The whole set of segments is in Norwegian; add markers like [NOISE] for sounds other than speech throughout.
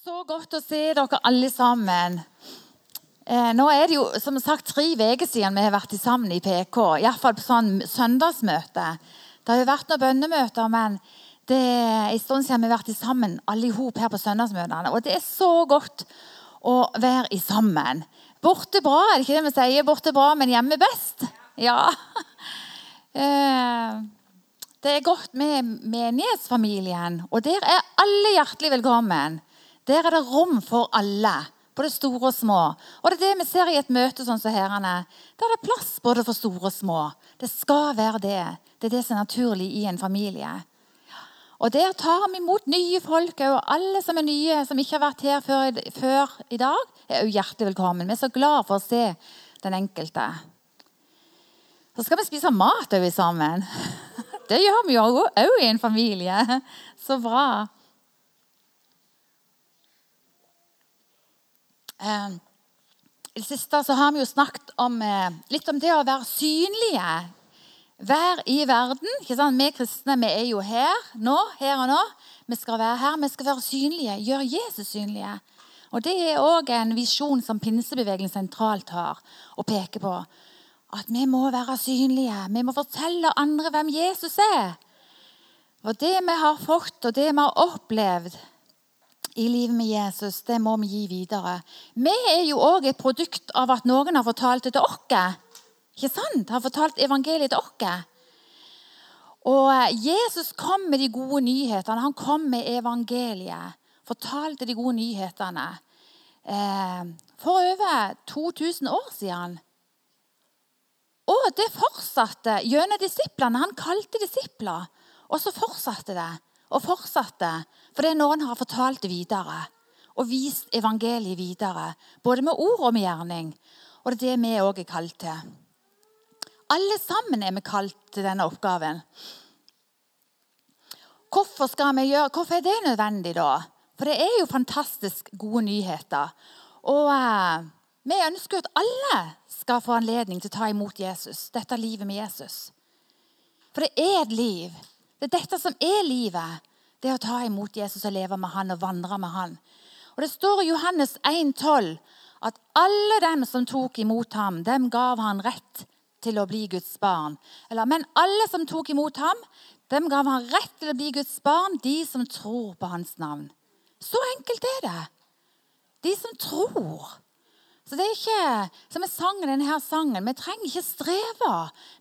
så godt å se dere alle sammen. Eh, nå er det jo som sagt tre uker siden vi har vært sammen i PK. Iallfall på sånn søndagsmøte. Det har jo vært noen bønnemøter, men det er en stund siden vi har vært sammen alle i hop her på søndagsmøtene. Og det er så godt å være i sammen. Borte bra, er det ikke det vi sier? Borte bra, men hjemme best? Ja. [LAUGHS] Eh, det er godt med menighetsfamilien, og der er alle hjertelig velkommen. Der er det rom for alle, både store og små. Og det er det vi ser i et møte sånn som herrene. Der er det plass både for store og små. Det skal være det. Det er det som er naturlig i en familie. Og der tar vi imot nye folk og alle som er nye, som ikke har vært her før, før i dag, er òg hjertelig velkommen. Vi er så glad for å se den enkelte. Så skal vi spise mat òg sammen. [LAUGHS] Det gjør vi jo òg i en familie. [LAUGHS] Så bra. Eh, I det siste så har vi jo snakket om, eh, litt om det å være synlige. Vær i verden. ikke sant? Vi kristne vi er jo her nå, her og nå. Vi skal være her, vi skal være synlige. Gjøre Jesus synlige. Og Det er òg en visjon som pinsebevegelsen sentralt har å peke på. At vi må være synlige. Vi må fortelle andre hvem Jesus er. Og det vi har fått, og det vi har opplevd, i livet med Jesus, det må vi gi videre. Vi er jo òg et produkt av at noen har fortalt det til oss. Ikke sant? Har fortalt evangeliet til oss. Og eh, Jesus kom med de gode nyhetene. Han kom med evangeliet. Fortalte de gode nyhetene. Eh, for over 2000 år siden. Og det fortsatte gjennom disiplene. Han kalte disipler. Og så fortsatte det og fortsatte fordi noen har fortalt det videre og vist evangeliet videre. Både med ord og med gjerning. Og det er det vi òg er kalt til. Alle sammen er vi kalt til denne oppgaven. Hvorfor, skal vi gjøre, hvorfor er det nødvendig, da? For det er jo fantastisk gode nyheter. Og eh, vi ønsker at alle skal få anledning til å ta imot Jesus, dette livet med Jesus. For det er et liv. Det er dette som er livet. Det er å ta imot Jesus og leve med han og vandre med han. Og Det står i Johannes 1,12 at alle dem som tok imot ham, dem gav han rett til å bli Guds barn. Eller, men alle som tok imot ham, dem gav han rett til å bli Guds barn, de som tror på hans navn. Så enkelt er det. De som tror. Så det er ikke som jeg sangen, denne her sangen. Vi trenger ikke streve.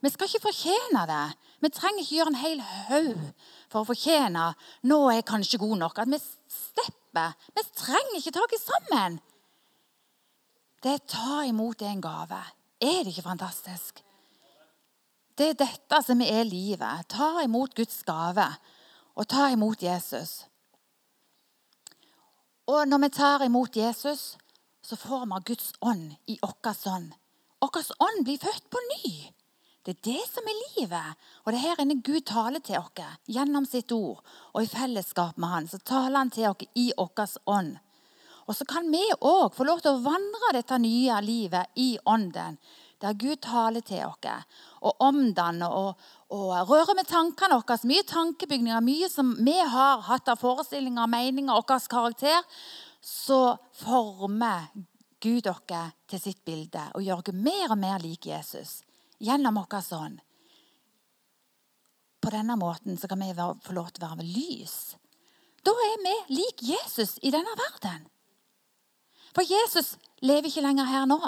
Vi skal ikke fortjene det. Vi trenger ikke gjøre en hel haug for å fortjene nå er jeg kanskje god nok. At vi stepper. Vi trenger ikke ta oss sammen. Det er ta imot en gave. Er det ikke fantastisk? Det er dette som er livet. Ta imot Guds gave og ta imot Jesus. Og når vi tar imot Jesus, så får vi Guds ånd i vår ånd. Vår ånd blir født på ny. Det er det som er livet. Og det er her inne Gud taler til oss gjennom sitt ord. Og i fellesskap med Han så taler Han til oss i vår ånd. Og så kan vi òg få lov til å vandre dette nye livet i ånden. Der Gud taler til oss og omdanner og, og rører med tankene våre. Mye tankebygninger, mye som vi har hatt av forestillinger meninger, vår karakter så former Gud dere til sitt bilde og gjør dere mer og mer lik Jesus gjennom vår ånd. På denne måten så kan vi få lov til å være lys. Da er vi lik Jesus i denne verden. For Jesus lever ikke lenger her nå.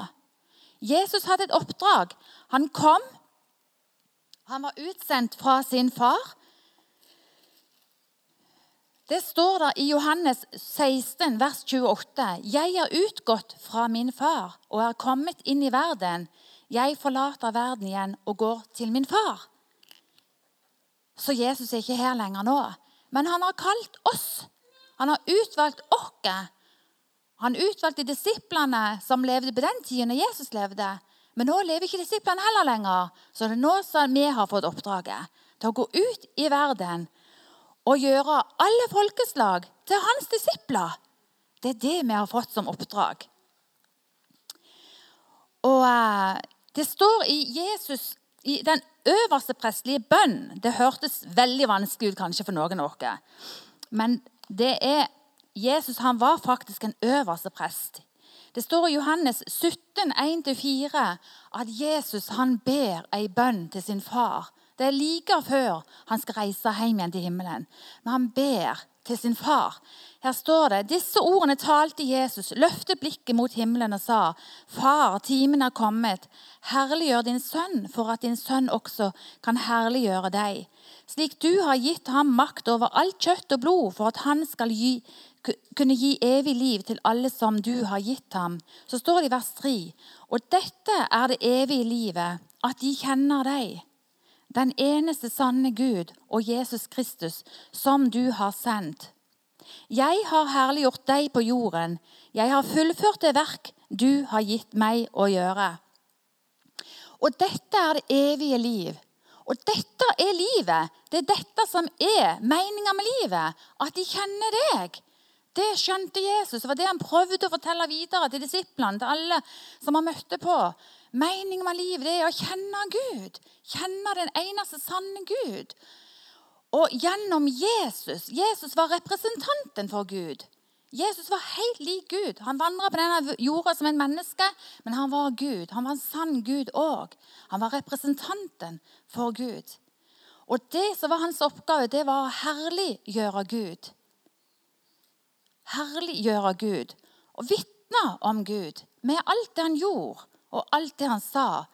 Jesus hadde et oppdrag. Han kom. Han var utsendt fra sin far det står der i Johannes 16, vers 28.: Jeg er utgått fra min far og er kommet inn i verden. Jeg forlater verden igjen og går til min far. Så Jesus er ikke her lenger nå. Men han har kalt oss. Han har utvalgt oss. Han utvalgte disiplene som levde på den tiden når Jesus levde. Men nå lever ikke disiplene heller lenger. Så det er nå som vi har fått oppdraget til å gå ut i verden å gjøre alle folkeslag til hans disipler. Det er det vi har fått som oppdrag. Og eh, Det står i Jesus i den øverste prestelige bønn Det hørtes veldig vanskelig ut kanskje for noen av oss. Men det er Jesus han var faktisk en øverste prest. Det står i Johannes 17, 1-4 at Jesus han ber ei bønn til sin far. Det er like før han skal reise hjem igjen til himmelen. Men han ber til sin far. Her står det disse ordene talte Jesus, løftet blikket mot himmelen og sa, Far, timen er kommet. Herliggjør din sønn, for at din sønn også kan herliggjøre deg. Slik du har gitt ham makt over alt kjøtt og blod, for at han skal gi, kunne gi evig liv til alle som du har gitt ham. Så står det i vers 3.: Og dette er det evige livet, at de kjenner deg den eneste sanne Gud og Jesus Kristus, som du har sendt. Jeg har herliggjort deg på jorden. Jeg har fullført det verk du har gitt meg å gjøre. Og dette er det evige liv. Og dette er livet. Det er dette som er meninga med livet. At de kjenner deg. Det skjønte Jesus. Det var det han prøvde å fortelle videre til disiplene, til alle som han møtte på. Meningen med livet det er å kjenne Gud. Kjenne den eneste sanne Gud. Og gjennom Jesus Jesus var representanten for Gud. Jesus var helt lik Gud. Han vandra på denne jorda som en menneske, men han var Gud. Han var en sann Gud òg. Han var representanten for Gud. Og det som var hans oppgave, det var å herliggjøre Gud. Herliggjøre Gud og vitne om Gud med alt det han gjorde og alt det han sa,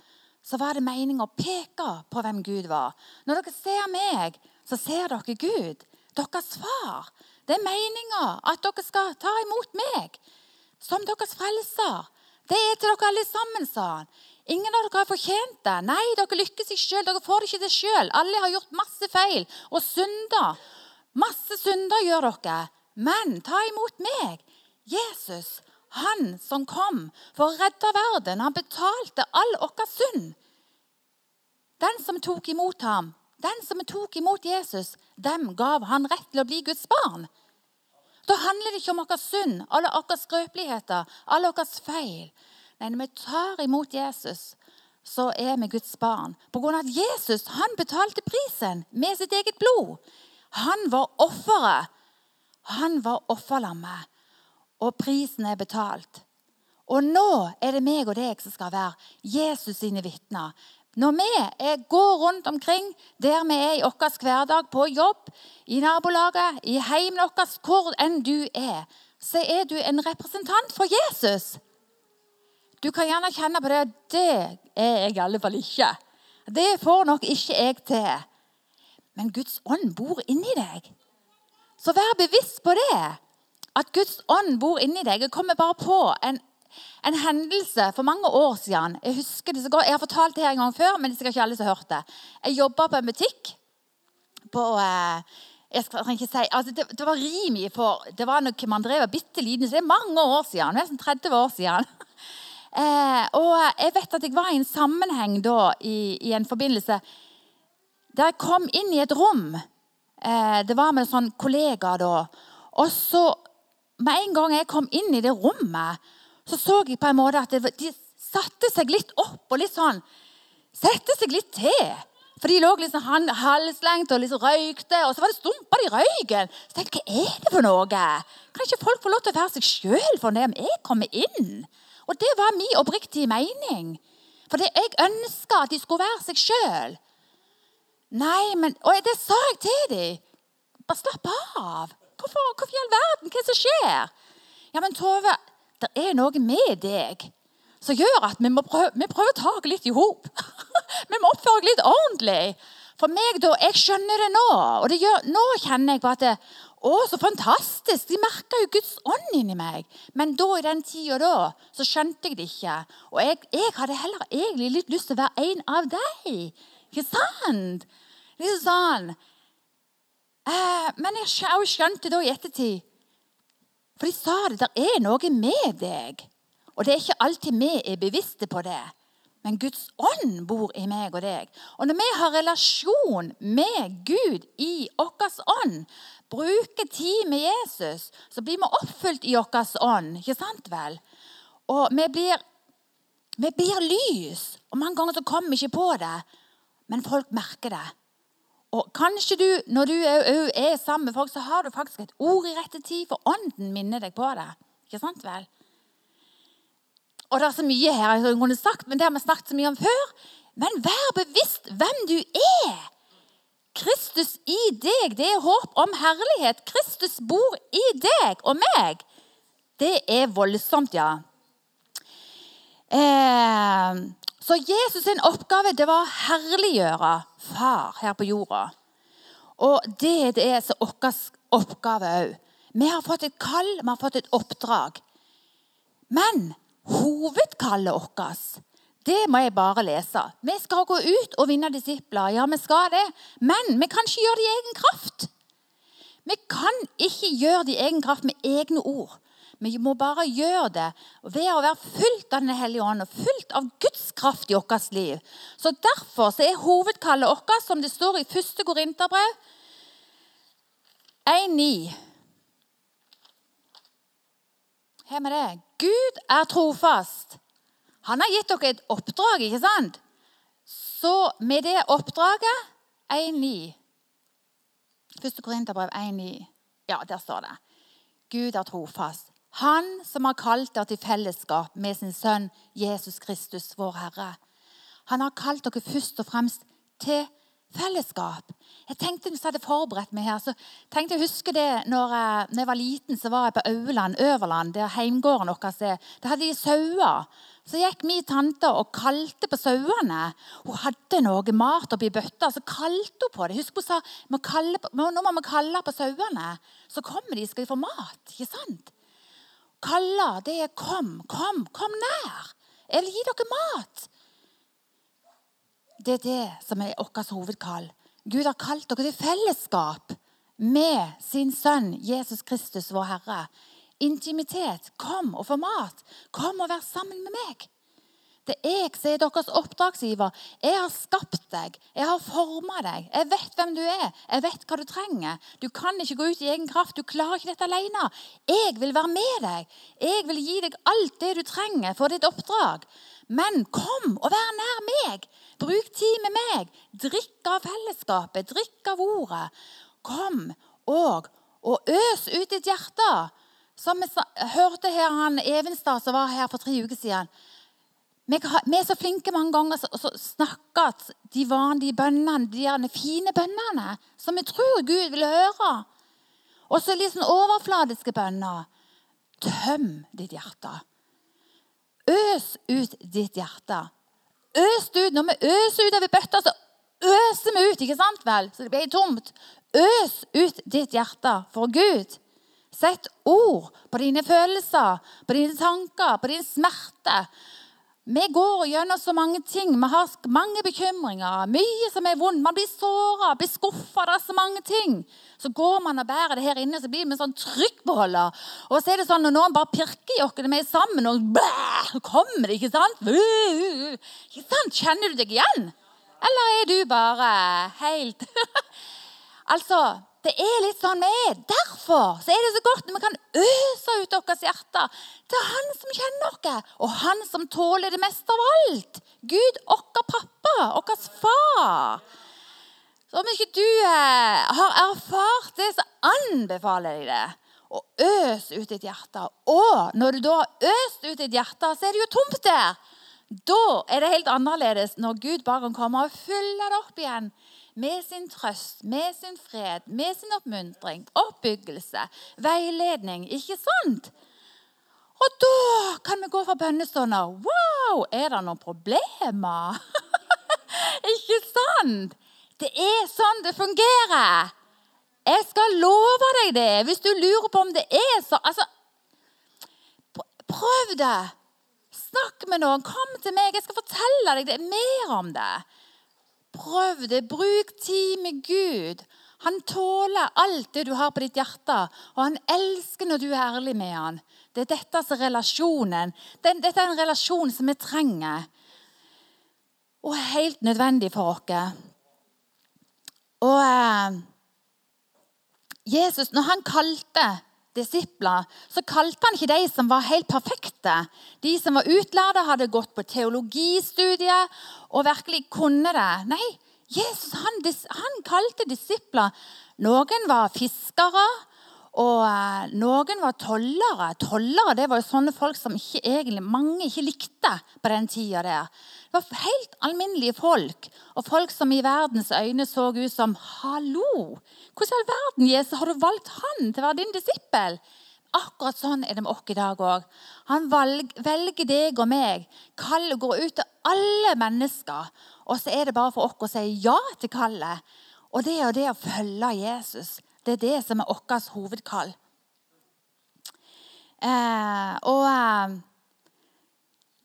så var det meningen å peke på hvem Gud var. Når dere ser meg, så ser dere Gud, deres far. Det er meninga at dere skal ta imot meg som deres frelser. Det er til dere alle sammen, sa han. Ingen av dere har fortjent det. Nei, dere lykkes ikke sjøl. Dere får det ikke til sjøl. Alle har gjort masse feil og synder. Masse synder gjør dere. Men ta imot meg, Jesus, han som kom for å redde verden. Han betalte all vår synd. Den som tok imot ham, den som tok imot Jesus, dem gav han rett til å bli Guds barn. Da handler det ikke om vår synd, alle våre skrøpeligheter, alle våre feil. Nei, når vi tar imot Jesus, så er vi Guds barn. På grunn av at Jesus han betalte prisen med sitt eget blod. Han var offeret. Han var offerlammet og prisen er betalt. Og nå er det meg og deg som skal være Jesus sine vitner. Når vi er, går rundt omkring der vi er i vår hverdag, på jobb, i nabolaget, i heimen vår, hvor enn du er, så er du en representant for Jesus. Du kan gjerne kjenne på det. Det er jeg i alle fall ikke. Det får nok ikke jeg til. Men Guds ånd bor inni deg. Så vær bevisst på det at Guds ånd bor inni deg. Jeg kommer bare på en, en hendelse for mange år siden. Jeg husker det så godt. Jeg har fortalt det her en gang før, men det er ikke alle som har hørt det. Jeg jobba på en butikk på eh, jeg skal ikke si, altså det, det, var Rimi for Det var noe man drev bitte liten, det er mange år siden. Nesten 30 år siden. [LAUGHS] Eh, og jeg vet at jeg var i en sammenheng da, i, i en forbindelse der jeg kom inn i et rom. Eh, det var med en sånn kollega da. Og så med en gang jeg kom inn i det rommet, så så jeg på en måte at de satte seg litt opp og litt sånn Sette seg litt til. For de lå liksom halslengt og liksom røykte, og så var det stumpa i røyken. Så tenkte jeg, Hva er det for noe? Kan ikke folk få lov til å være seg sjøl for det om jeg kommer inn? Og det var min oppriktige mening. For jeg ønska at de skulle være seg sjøl. Nei, men Og det sa jeg til dem. Bare slapp av. Hvorfor, hvorfor i all verden? Hva er det som skjer? Ja, men Tove, det er noe med deg som gjør at vi må prøve, vi prøver å ta oss litt i hop. [LAUGHS] vi må oppføre oss litt ordentlig. For meg, da, jeg skjønner det nå. Og det gjør, nå kjenner jeg på at det, Å, så fantastisk! De merka jo Guds ånd inni meg. Men da, i den tida da, så skjønte jeg det ikke. Og jeg, jeg hadde heller egentlig litt lyst til å være en av deg. Ikke sant? Litt sånn Eh, men jeg skjønte da i ettertid For de sa det, det er noe med deg. Og det er ikke alltid vi er bevisste på det. Men Guds ånd bor i meg og deg. Og når vi har relasjon med Gud i vår ånd, bruker tid med Jesus, så blir vi oppfylt i vår ånd. Ikke sant vel? Og vi blir, vi blir lys. Og mange ganger så kommer vi ikke på det, men folk merker det. Og kanskje du, når du er, er sammen med folk, så har du faktisk et ord i rette tid, for ånden minner deg på det. Ikke sant vel? Og det er så mye her jeg kunne sagt, men det har vi snakket så mye om før. Men vær bevisst hvem du er. Kristus i deg, det er håp om herlighet. Kristus bor i deg og meg. Det er voldsomt, ja. Eh, så Jesus' sin oppgave det var å herliggjøre far her på jorda. Og det, det er vår oppgave òg. Vi har fått et kall, vi har fått et oppdrag. Men hovedkallet vårt det må jeg bare lese. Vi skal gå ut og vinne disipler. Ja, vi skal det. Men vi kan ikke gjøre det i egen kraft. Vi kan ikke gjøre det i egen kraft med egne ord. Vi må bare gjøre det ved å være fylt av Den hellige ånd og fylt av Guds kraft i vårt liv. Så Derfor så er hovedkallet vårt, som det står i 1. Korinterbrev 1.9 Her med det. Gud er trofast. Han har gitt dere et oppdrag, ikke sant? Så med det oppdraget 1.9 1. Korinterbrev 1.9. Ja, der står det. Gud er trofast. Han som har kalt dere til fellesskap med sin sønn Jesus Kristus, vår Herre. Han har kalt dere først og fremst til fellesskap. Jeg tenkte Hvis jeg hadde forberedt meg her, så tenkte jeg huske det når jeg, når jeg var liten, så var jeg på Auland, Øverland, der heimgården vår er. Der hadde de sauer. Så gikk min tante og kalte på sauene. Hun hadde noe mat oppi bøtta, så kalte hun på det. Husk hun sa nå må vi kalle på sauene. Så kommer de, skal de få mat. Ikke sant? Kalle, det er kom, kom, kom nær. Jeg vil gi dere mat. Det er det som er vårt hovedkall. Gud har kalt dere til fellesskap med sin sønn Jesus Kristus, vår Herre intimitet. Kom og få mat. Kom og vær sammen med meg. Det er jeg som er deres oppdragsgiver. Jeg har skapt deg. Jeg har forma deg. Jeg vet hvem du er. Jeg vet hva du trenger. Du kan ikke gå ut i egen kraft. Du klarer ikke dette alene. Jeg vil være med deg. Jeg vil gi deg alt det du trenger for ditt oppdrag. Men kom og vær nær meg. Bruk tid med meg. Drikk av fellesskapet. Drikk av ordet. Kom og, og øs ut ditt hjerte. Som vi hørte her han Evenstad som var her for tre uker siden. Vi, er så flinke mange ganger å snakke at de vanlige bønnene, de fine bønnene som vi tror Gud vil høre. Og så litt sånn overfladiske bønner. Tøm ditt hjerte. Øs ut ditt hjerte. Øs ut. Når vi øser ut av bøtta, så øser vi ut, ikke sant vel? Så det blir tomt. Øs ut ditt hjerte for Gud. Sett ord på dine følelser, på dine tanker, på din smerte. Vi går gjennom så mange ting. Vi har mange bekymringer. Mye som er vondt. Man blir såra, blir skuffa. Det er så mange ting. Så går man og bærer det her inne, så blir vi en sånn trykkbeholder. Og så er det sånn når noen bare pirker i oss, vi er sammen, og så kommer det, ikke sant? Ikke sant? Kjenner du deg igjen? Eller er du bare helt [LAUGHS] Altså det er litt sånn vi er. Derfor så er det så godt når vi kan øse ut vårt hjerte til Han som kjenner oss, og Han som tåler det meste av alt. Gud, vår pappa, vår far. Så om ikke du eh, har erfart det, så anbefaler jeg det. å øse ut ditt hjerte. Og når du da har øst ut ditt hjerte, så er det jo tomt der. Da er det helt annerledes når Gud bare kan komme og fylle det opp igjen med sin trøst, med sin fred, med sin oppmuntring, oppbyggelse, veiledning. Ikke sant? Og da kan vi gå fra bønnestunder. Wow, er det noen problemer? [LAUGHS] ikke sant? Det er sånn det fungerer. Jeg skal love deg det, hvis du lurer på om det er sånn Altså, prøv det. Snakk med noen. Kom til meg. Jeg skal fortelle deg det mer om det. Prøv det. Bruk tid med Gud. Han tåler alt det du har på ditt hjerte, og han elsker når du er ærlig med han. Det er dette som er relasjonen. Dette er en relasjon som vi trenger, og helt nødvendig for oss. Og eh, Jesus, når han kalte disipler, så kalte han ikke de som var helt perfekte. De som var utlærde, hadde gått på teologistudiet og virkelig kunne det. Nei, Jesus han, han kalte disipler Noen var fiskere, og eh, noen var tollere. Tollere det var jo sånne folk som ikke egentlig, mange ikke likte på den tida der. Det var helt alminnelige folk, og folk som i verdens øyne så ut som Hallo! Hvordan i all verden Jesus, har du valgt han til å være din disippel? Akkurat sånn er det med oss i dag òg. Han velger deg og meg. Kallet går ut til alle mennesker. Og så er det bare for oss å si ja til kallet. Og det er det å følge Jesus. Det er det som er vårt hovedkall. Eh, og eh,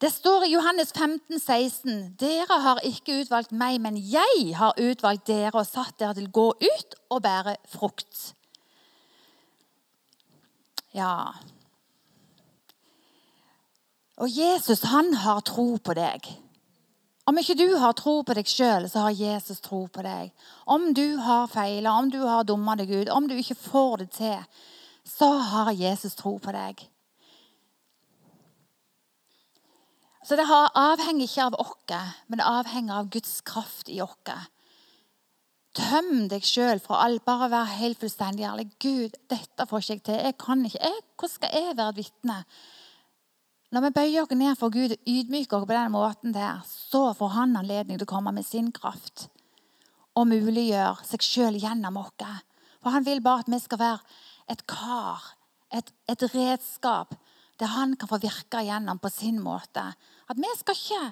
det står i Johannes 15, 16, Dere har ikke utvalgt meg, men jeg har utvalgt dere og satt dere til å gå ut og bære frukt. Ja Og Jesus, han har tro på deg. Om ikke du har tro på deg sjøl, så har Jesus tro på deg. Om du har feila, om du har dumma deg ut, om du ikke får det til, så har Jesus tro på deg. Så det avhenger ikke av oss, men det avhenger av Guds kraft i oss. Tøm deg sjøl fra alt. Bare vær helt fullstendig ærlig. Gud, dette får ikke jeg til. Jeg kan ikke. Jeg, hvordan skal jeg være et vitne? Når vi bøyer oss ned for Gud og ydmyker oss på den måten der, så får han anledning til å komme med sin kraft og muliggjøre seg sjøl gjennom oss. For han vil bare at vi skal være et kar, et, et redskap, der han kan få virke gjennom på sin måte. At vi skal ikke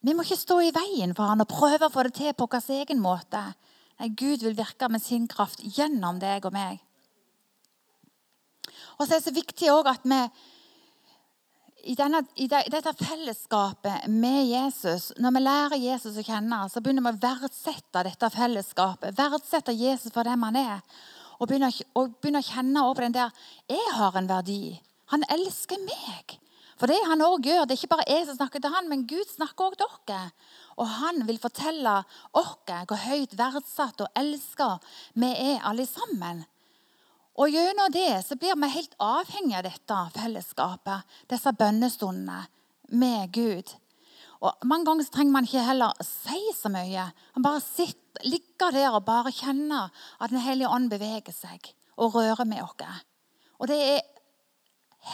Vi må ikke stå i veien for han og prøve å få det til på vår egen måte. Nei, Gud vil virke med sin kraft gjennom deg og meg. Og så er det så viktig at vi i, denne, i, dette fellesskapet med Jesus, når vi lærer Jesus å kjenne, så begynner vi å verdsette dette fellesskapet. Verdsette Jesus for dem han er. Og begynner, og begynner å kjenne over den der Jeg har en verdi. Han elsker meg. For det han også gjør, det er ikke bare jeg som snakker til han, men Gud snakker også til dere. Og han vil fortelle oss hvor høyt verdsatt og elska vi er alle sammen. Og gjennom det så blir vi helt avhengig av dette fellesskapet, disse bønnestundene med Gud. Og Mange ganger så trenger man ikke heller si så mye. Man bare sitter, ligger der og bare kjenner at Den hellige ånd beveger seg og rører med oss. Og det er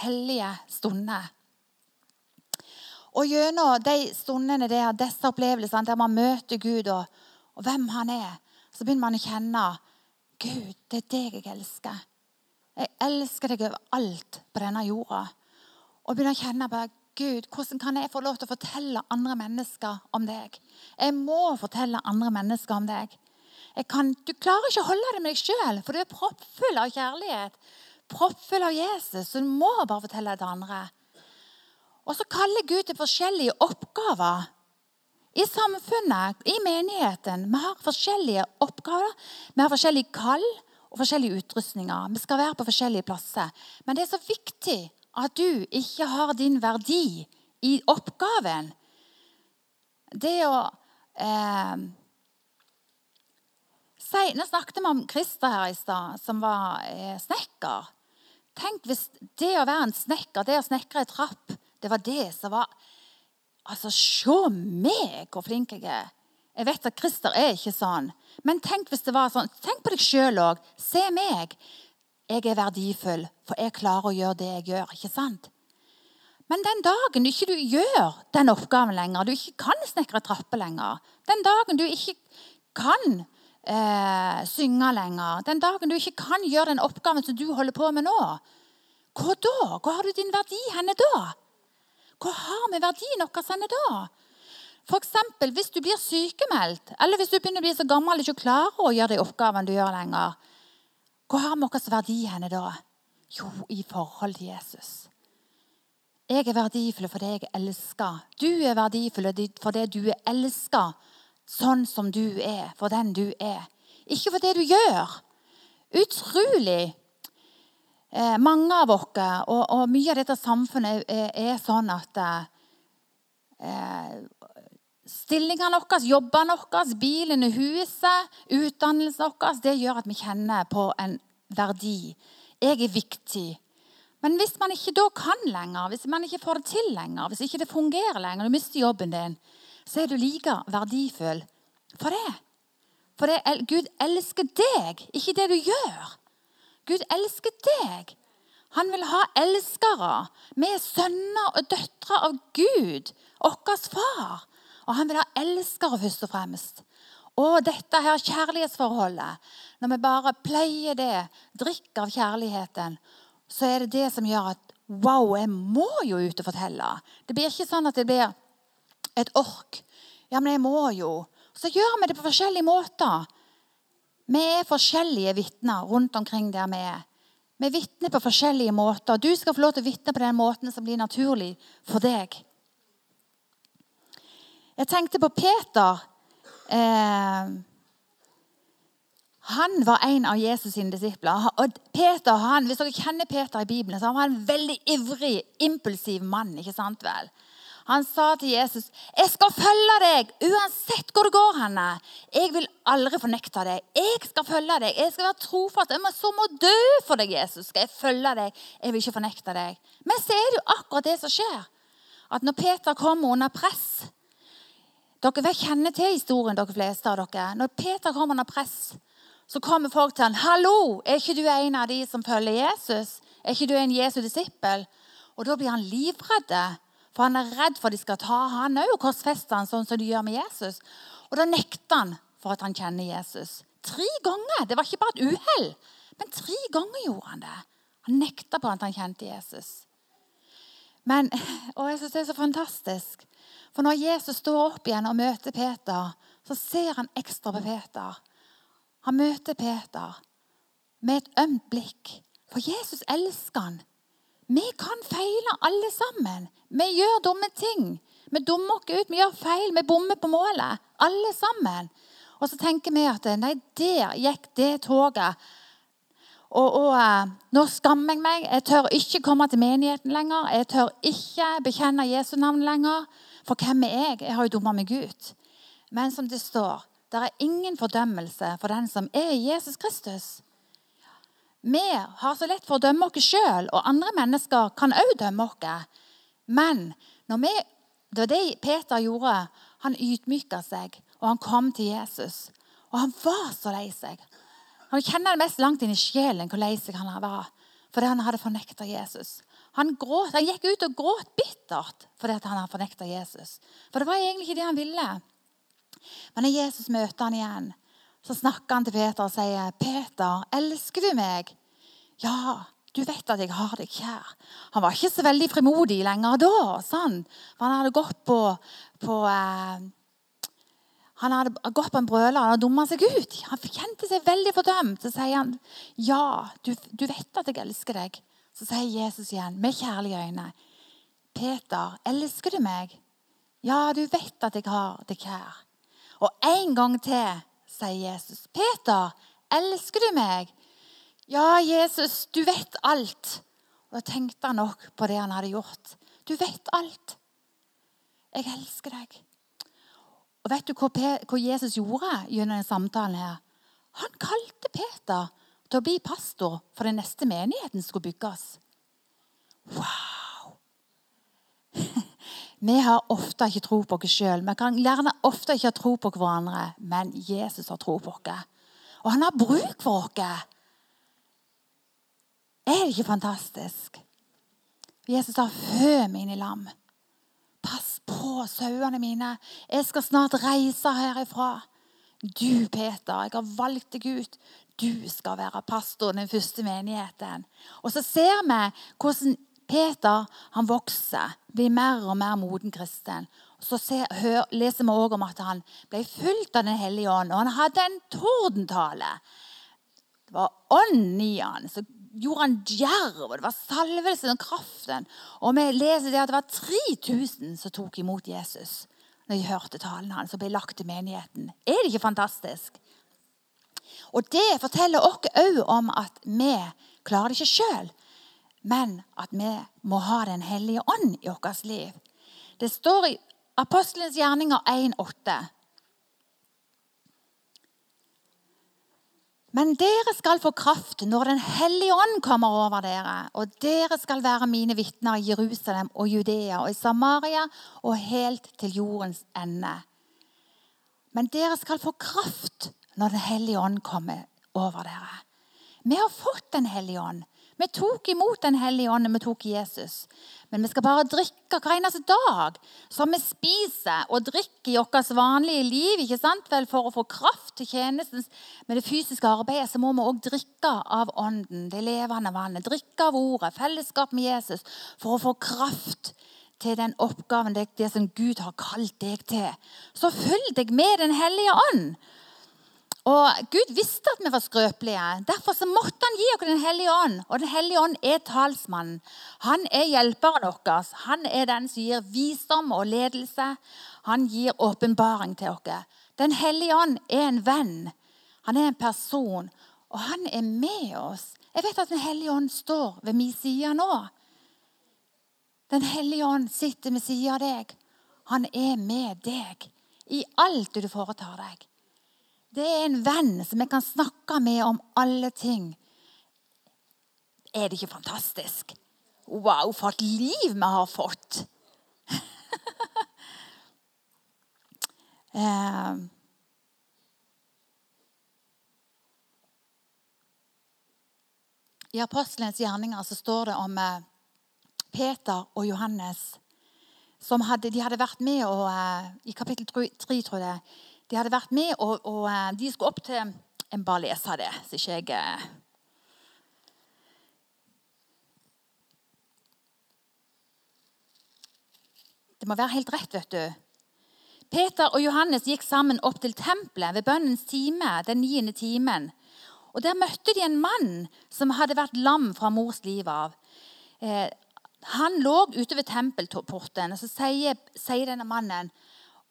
hellige stunder. Og gjennom de stundene der, disse opplevelsene der man møter Gud og, og hvem han er, så begynner man å kjenne Gud, det er deg jeg elsker. Jeg elsker deg over alt på denne jorda. Og begynner å kjenne bare, Gud, hvordan kan jeg få lov til å fortelle andre mennesker om deg? Jeg må fortelle andre mennesker om deg. Kan, du klarer ikke å holde det med deg sjøl, for du er proppfull av kjærlighet. Proppfull av Jesus, så du må bare fortelle det til andre. Og så kaller Gud til forskjellige oppgaver i samfunnet, i menigheten. Vi har forskjellige oppgaver. Vi har forskjellige kall og forskjellige utrustninger. Vi skal være på forskjellige plasser. Men det er så viktig at du ikke har din verdi i oppgaven. Det å eh, si, Nå snakket vi om Christer her i stad, som var eh, snekker. Tenk hvis det å være en snekker, det å snekre ei trapp, det var det som var Altså, se meg, hvor flink jeg er. Jeg vet at Christer er ikke sånn. Men tenk hvis det var sånn. Tenk på deg sjøl òg. Se meg. Jeg er verdifull, for jeg klarer å gjøre det jeg gjør. ikke sant? Men den dagen du ikke gjør den oppgaven lenger, du ikke kan snekre trapper lenger, den dagen du ikke kan eh, synge lenger, den dagen du ikke kan gjøre den oppgaven som du holder på med nå, hva da? Hvor har du din verdi henne da? Hvor har vi verdien vår henne da? F.eks. hvis du blir sykemeldt, eller hvis du begynner å bli så gammel og ikke klarer å gjøre de oppgavene du gjør lenger. Hvor har vi vår verdi henne da? Jo, i forhold til Jesus. Jeg er verdifull fordi jeg elsker. Du er verdifull fordi du er elska sånn som du er, for den du er. Ikke for det du gjør. Utrolig eh, mange av oss, og, og, mye av dette samfunnet, er, er sånn at eh, Stillingene våre, jobbene våre, bilene, huset, utdannelsen vår, det gjør at vi kjenner på en verdi. Jeg er viktig. Men hvis man ikke da kan lenger, hvis man ikke får det til lenger, hvis ikke det fungerer lenger, du mister jobben din, så er du like verdifull for det. For det, Gud elsker deg, ikke det du gjør. Gud elsker deg. Han vil ha elskere. Vi er sønner og døtre av Gud, vår far. Og han vil ha elskere først og fremst. Og dette her kjærlighetsforholdet, når vi bare pleier det, drikker av kjærligheten, så er det det som gjør at Wow, jeg må jo ut og fortelle. Det blir ikke sånn at det blir et ork. Ja, men jeg må jo. Så gjør vi det på forskjellige måter. Vi er forskjellige vitner rundt omkring der vi er. Vi vitner på forskjellige måter. Du skal få lov til å vitne på den måten som blir naturlig for deg. Jeg tenkte på Peter. Eh, han var en av Jesus' sine disipler. Og Peter, han, Hvis dere kjenner Peter i Bibelen, så var han en veldig ivrig, impulsiv mann. ikke sant vel? Han sa til Jesus, 'Jeg skal følge deg uansett hvor det går henne. Jeg vil aldri fornekte deg. Jeg skal følge deg. Jeg skal være trofast. Jeg må så må dø for deg, Jesus. Skal jeg følge deg? Jeg vil ikke fornekte deg.' Men så er det jo akkurat det som skjer. At når Peter kommer under press Dere kjenner til historien, dere fleste av dere. Når Peter kommer under press, så kommer folk til han, 'Hallo, er ikke du en av de som følger Jesus?' 'Er ikke du en Jesu disippel?' Og Da blir han livredd, for han er redd for at de skal ta han òg og korsfeste han sånn som de gjør med Jesus. Og Da nekter han for at han kjenner Jesus. Tre ganger! Det var ikke bare et uhell, men tre ganger gjorde han det. Han nekta på at han kjente Jesus. Men, [LAUGHS] og jeg synes Det er så fantastisk. For når Jesus står opp igjen og møter Peter, så ser han ekstra på Peter. Han møter Peter med et ømt blikk. For Jesus elsker han. Vi kan feile, alle sammen. Vi gjør dumme ting. Vi dummer oss ut, vi gjør feil, vi bommer på målet. Alle sammen. Og så tenker vi at nei, der gikk det toget. Og, og uh, nå skammer jeg meg. Jeg tør ikke komme til menigheten lenger. Jeg tør ikke bekjenne Jesu navn lenger. For hvem er jeg? Jeg har jo dumma meg ut. Men som det står det er ingen fordømmelse for den som er Jesus Kristus. Vi har så lett for å dømme oss sjøl, og andre mennesker kan òg dømme oss. Men vi, det var det Peter gjorde. Han ydmyka seg, og han kom til Jesus. Og han var så lei seg. Han kjenner det mest langt inn i sjelen hvor lei seg han var fordi han hadde fornekta Jesus. Han, gråt, han gikk ut og gråt bittert fordi han hadde fornekta Jesus. For det var egentlig ikke det han ville. Men når Jesus møter han igjen, så snakker han til Peter og sier, 'Peter, elsker du meg?' 'Ja, du vet at jeg har deg kjær.' Han var ikke så veldig frimodig lenger da. Sånn. Han hadde gått på, på eh, han hadde gått på en brøler og dumma seg ut. Han kjente seg veldig fordømt. Så sier han, 'Ja, du, du vet at jeg elsker deg.' Så sier Jesus igjen, med kjærlige øyne, 'Peter, elsker du meg?' 'Ja, du vet at jeg har deg kjær.' Og en gang til sier Jesus, 'Peter, elsker du meg?' 'Ja, Jesus, du vet alt.' Og Da tenkte han nok på det han hadde gjort. 'Du vet alt. Jeg elsker deg.' Og Vet du hva Jesus gjorde gjennom denne samtalen? her? Han kalte Peter til å bli pastor for den neste menigheten skulle bygges. Wow! [LAUGHS] Vi har ofte ikke tro på oss sjøl. Vi kan gjerne ofte ikke ha tro på hverandre, men Jesus har tro på oss. Og han har bruk for oss. Er det ikke fantastisk? Jesus har 'Fø mine lam'. Pass på sauene mine. Jeg skal snart reise herifra. Du, Peter, jeg har valgt deg ut. Du skal være pastor i den første menigheten. Og så ser vi hvordan Peter han vokser, blir mer og mer moden kristen. Så se, hør, leser vi også om at han ble fulgt av Den hellige ånd, og han hadde en tordentale. Det var ånden i han. Så gjorde han djerv, og det var salvelsen og kraften. Og vi leser det at det var 3000 som tok imot Jesus når de hørte talen hans og ble lagt til menigheten. Er det ikke fantastisk? Og det forteller oss òg om at vi klarer det ikke sjøl men at vi må ha Den hellige ånd i vårt liv. Det står i Apostelens gjerninger 1,8. Men dere skal få kraft når Den hellige ånd kommer over dere, og dere skal være mine vitner i Jerusalem og Judea og i Samaria og helt til jordens ende. Men dere skal få kraft når Den hellige ånd kommer over dere. Vi har fått Den hellige ånd. Vi tok imot Den hellige ånd vi tok Jesus. Men vi skal bare drikke hver eneste dag. Som vi spiser og drikker i vårt vanlige liv ikke sant? Vel, for å få kraft til tjenesten med det fysiske arbeidet, så må vi òg drikke av Ånden, det levende vannet. Drikke av Ordet, fellesskap med Jesus, for å få kraft til den oppgaven, det, det som Gud har kalt deg til. Så følg deg med Den hellige ånd. Og Gud visste at vi var skrøpelige. Derfor så måtte han gi oss Den hellige ånd. Og Den hellige ånd er talsmannen. Han er hjelperen vår. Han er den som gir visdom og ledelse. Han gir åpenbaring til oss. Den hellige ånd er en venn. Han er en person, og han er med oss. Jeg vet at Den hellige ånd står ved min side nå. Den hellige ånd sitter ved siden av deg. Han er med deg i alt du foretar deg. Det er en venn som jeg kan snakke med om alle ting. Er det ikke fantastisk? Wow, for et liv vi har fått! [LAUGHS] eh. I apostelens gjerninger så står det om eh, Peter og Johannes. Hadde, de hadde vært med og, eh, I kapittel 3, tror jeg de hadde vært med, og, og eh, de skulle opp til Jeg bare lese det, så ikke jeg eh, Det må være helt rett, vet du. Peter og Johannes gikk sammen opp til tempelet ved bønnens time, den niende timen. Og Der møtte de en mann som hadde vært lam fra mors liv av. Eh, han lå ute ved tempelporten, og så sier, sier denne mannen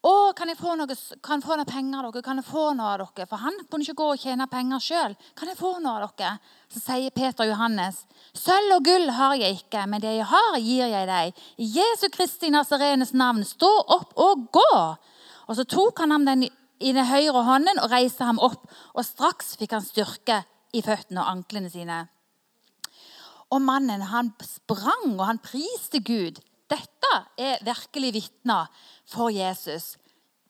å, kan jeg få noe, kan jeg få noe penger av dere? Kan jeg få noe av dere? For han kunne ikke gå og tjene penger sjøl. Kan jeg få noe av dere? Så sier Peter Johannes, sølv og gull har jeg ikke, men det jeg har, gir jeg deg. I Jesu Kristi Nazarenes navn, stå opp og gå! Og så tok han ham den i den høyre hånden og reiste ham opp, og straks fikk han styrke i føttene og anklene sine. Og mannen han sprang, og han priste Gud. Dette er virkelig vitner for Jesus.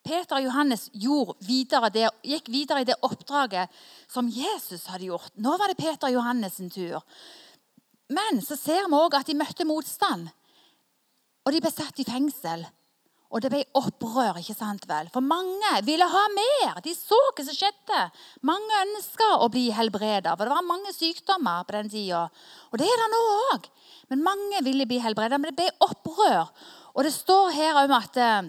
Peter og Johannes videre det, gikk videre i det oppdraget som Jesus hadde gjort. Nå var det Peter og Johannes sin tur. Men så ser vi òg at de møtte motstand. Og de ble satt i fengsel. Og det ble opprør, ikke sant vel? For mange ville ha mer. De så hva som skjedde. Mange ønska å bli helbreda. For det var mange sykdommer på den tida. Og det er det nå òg. Men mange ville bli helbreda. Men det ble opprør. Og det står her om at eh,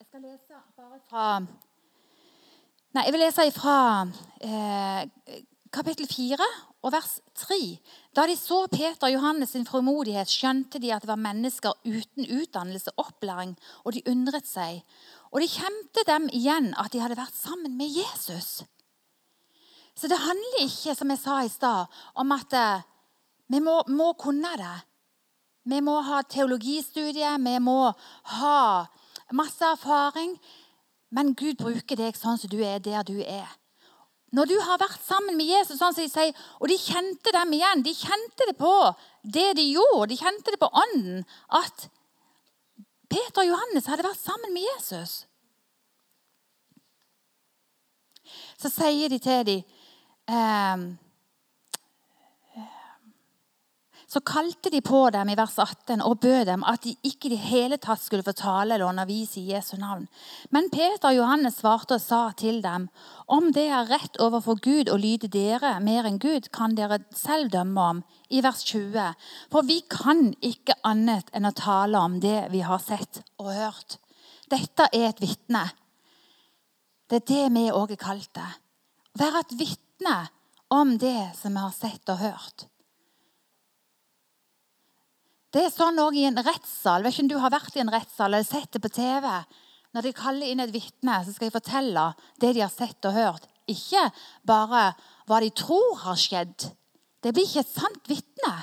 Jeg skal lese bare fra Nei, jeg vil lese fra eh, kapittel 4 og vers 3. Da de så Peter og Johannes sin frimodighet, skjønte de at det var mennesker uten utdannelse og opplæring, og de undret seg. Og de kjente dem igjen at de hadde vært sammen med Jesus. Så det handler ikke, som jeg sa i stad, om at eh, vi må, må kunne det. Vi må ha teologistudie, vi må ha masse erfaring. Men Gud bruker deg sånn som du er der du er. Når du har vært sammen med Jesus, sånn som de sier, og de kjente dem igjen De kjente det på det de gjorde, de kjente det på ånden, at Peter og Johannes hadde vært sammen med Jesus. Så sier de til dem så kalte de på dem i vers 18 og bød dem at de ikke i det hele tatt skulle fortale tale eller undervise i Jesu navn. Men Peter og Johannes svarte og sa til dem.: Om det er rett overfor Gud å lyde dere mer enn Gud, kan dere selv dømme om. I vers 20. For vi kan ikke annet enn å tale om det vi har sett og hørt. Dette er et vitne. Det er det vi òg er kalt. Være et vitne vitne om det som vi har sett og hørt. Det er sånn òg i en rettssal. Vet ikke om du har vært i en rettssal eller sett det på TV. Når de kaller inn et vitne, så skal de fortelle det de har sett og hørt. Ikke bare hva de tror har skjedd. Det blir ikke et sant vitne.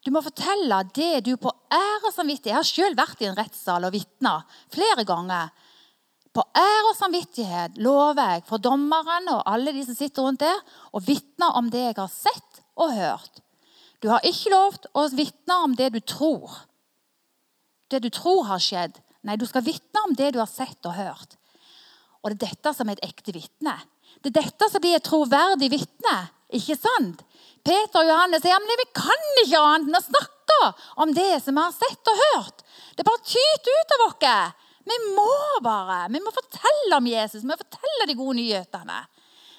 Du må fortelle det du på ære samvittighet Jeg har selv vært i en rettssal og vitna flere ganger. På ære og samvittighet lover jeg for dommeren og alle de som sitter rundt der, å vitne om det jeg har sett og hørt. Du har ikke lov til å vitne om det du tror. Det du tror har skjedd. Nei, du skal vitne om det du har sett og hørt. Og det er dette som er et ekte vitne. Det er dette som blir et troverdig vitne. Ikke sant? Peter og Johannes sier men vi kan ikke annet enn å snakke om det som vi har sett og hørt. Det bare tyter ut av oss. Vi må bare. Vi må fortelle om Jesus. Vi må fortelle de gode nyhetene.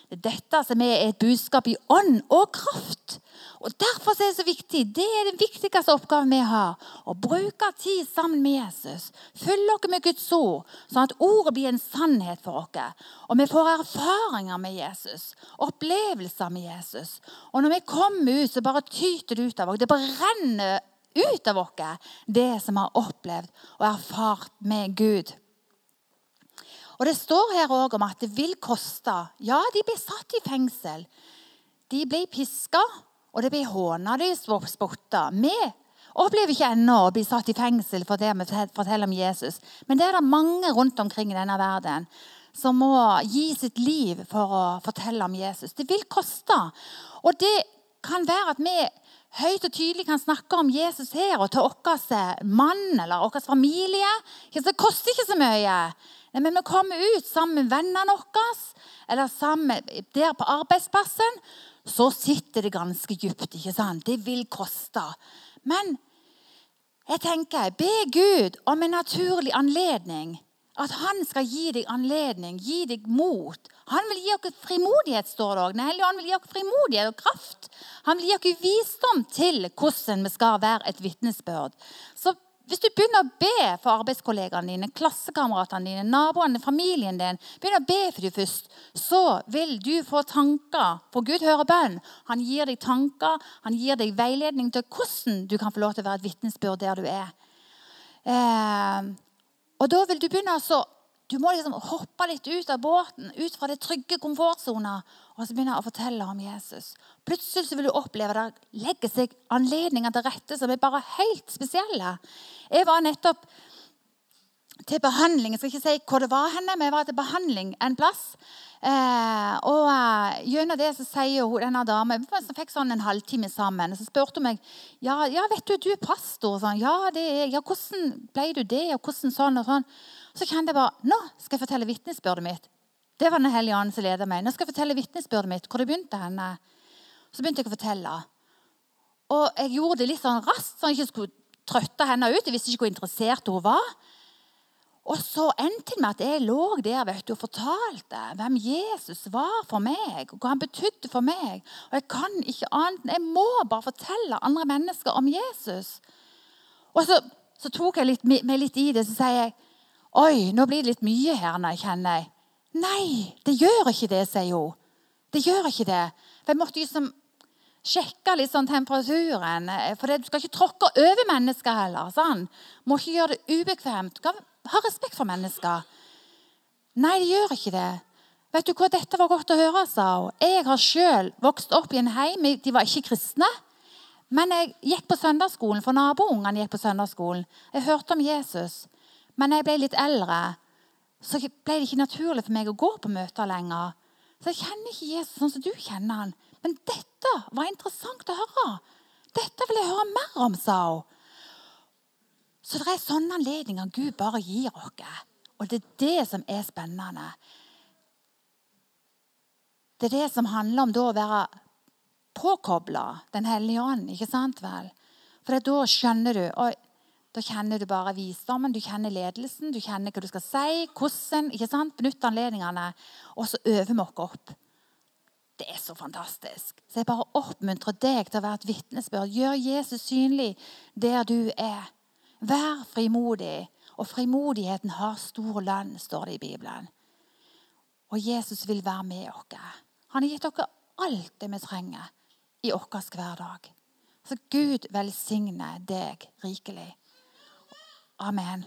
Det er dette som er et budskap i ånd og kraft. Og Derfor er det så viktig. Det er den viktigste oppgaven vi har. Å bruke tid sammen med Jesus. Følge oss med Guds ord, sånn at ordet blir en sannhet for oss. Og vi får erfaringer med Jesus. Opplevelser med Jesus. Og når vi kommer ut, så bare tyter det ut av oss. Det brenner ut av oss, det som vi har opplevd og erfart med Gud. Og Det står her også om at det vil koste. Ja, de ble satt i fengsel. De ble piska, og det ble håna, de spotta. Vi opplever ikke ennå å bli satt i fengsel for det vi forteller om Jesus. Men det er det mange rundt omkring i denne verden som må gi sitt liv for å fortelle om Jesus. Det vil koste. Og det kan være at vi høyt og tydelig kan snakke om Jesus her og til vår mann eller vår familie. Det koster ikke så mye. Men vi kommer ut sammen med vennene våre eller sammen der på arbeidsplassen så sitter det ganske dypt. ikke sant? Det vil koste. Men jeg tenker, be Gud om en naturlig anledning. At han skal gi deg anledning, gi deg mot. Han vil gi oss frimodighet, står det òg. Han vil gi oss frimodighet og kraft. Han vil gi oss visdom til hvordan vi skal være et vitnesbyrd. Så hvis du begynner å be for arbeidskollegaene dine, klassekameratene dine, naboene, familien din, begynner å be for dem først, så vil du få tanker. For Gud hører bønn. Han gir deg tanker, han gir deg veiledning til hvordan du kan få lov til å være et vitnesbyrd der du er. Eh, og da vil du begynne altså du må liksom hoppe litt ut av båten, ut fra det trygge komfortsona, og så begynne å fortelle om Jesus. Plutselig vil du oppleve at det legger seg anledninger til rette som er bare helt spesielle. Jeg var nettopp til behandling. Jeg skal ikke si hvor det var henne, men jeg var til behandling en plass. Eh, og eh, gjennom det så sier hun, denne dama Vi fikk sånn en halvtime sammen. Så spurte hun meg ja, ja vet du, du er pastor. Sånn, ja, det er, ja, hvordan ble du det? og hvordan sånn og sånn. Så kjente jeg bare Nå skal jeg fortelle vitnesbyrdet mitt. Det var Den hellige ånd som ledet meg. Nå skal jeg fortelle vitnesbyrdet mitt. Hvor det begynte henne. Så begynte jeg å fortelle. Og jeg gjorde det litt sånn raskt, så jeg ikke skulle trøtte henne ut. Jeg visste ikke hvor interessert hun var. Og så endte det med at jeg lå der vet du, og fortalte hvem Jesus var for meg, og hva han betydde for meg. Og jeg kan ikke annet Jeg må bare fortelle andre mennesker om Jesus. Og så, så tok jeg litt, meg litt i det, så sier jeg Oi, nå blir det litt mye her, når jeg kjenner jeg. Nei, det gjør ikke det, sier hun. Det gjør ikke det. For jeg måtte liksom sjekke litt sånn temperaturen. For du skal ikke tråkke over mennesker heller. sånn. Må ikke gjøre det ubekvemt. Ha respekt for mennesker. Nei, det gjør ikke det. Vet du hva, Dette var godt å høre, sa hun. Jeg har sjøl vokst opp i en heim De var ikke kristne. Men jeg gikk på søndagsskolen, for naboungene gikk på søndagsskolen. Jeg hørte om Jesus. Men jeg ble litt eldre, så ble det ikke naturlig for meg å gå på møter lenger. Så jeg kjenner ikke Jesus sånn som du kjenner han. Men dette var interessant å høre. Dette vil jeg høre mer om, sa hun. Så det er sånne anledninger Gud bare gir oss. Og det er det som er spennende. Det er det som handler om å være påkobla Den hellige ånd. ikke sant vel? For da skjønner du og da kjenner du bare visdommen, du kjenner ledelsen, du kjenner hva du skal si, hvordan. ikke sant? Benytt anledningene, og så øver vi oss opp. Det er så fantastisk. Så jeg bare oppmuntrer deg til å være et vitnesbyrd. Gjør Jesus synlig der du er. Vær frimodig. Og frimodigheten har stor lønn, står det i Bibelen. Og Jesus vil være med oss. Han har gitt dere alt det vi trenger i vår hverdag. Så Gud velsigne deg rikelig. Amen.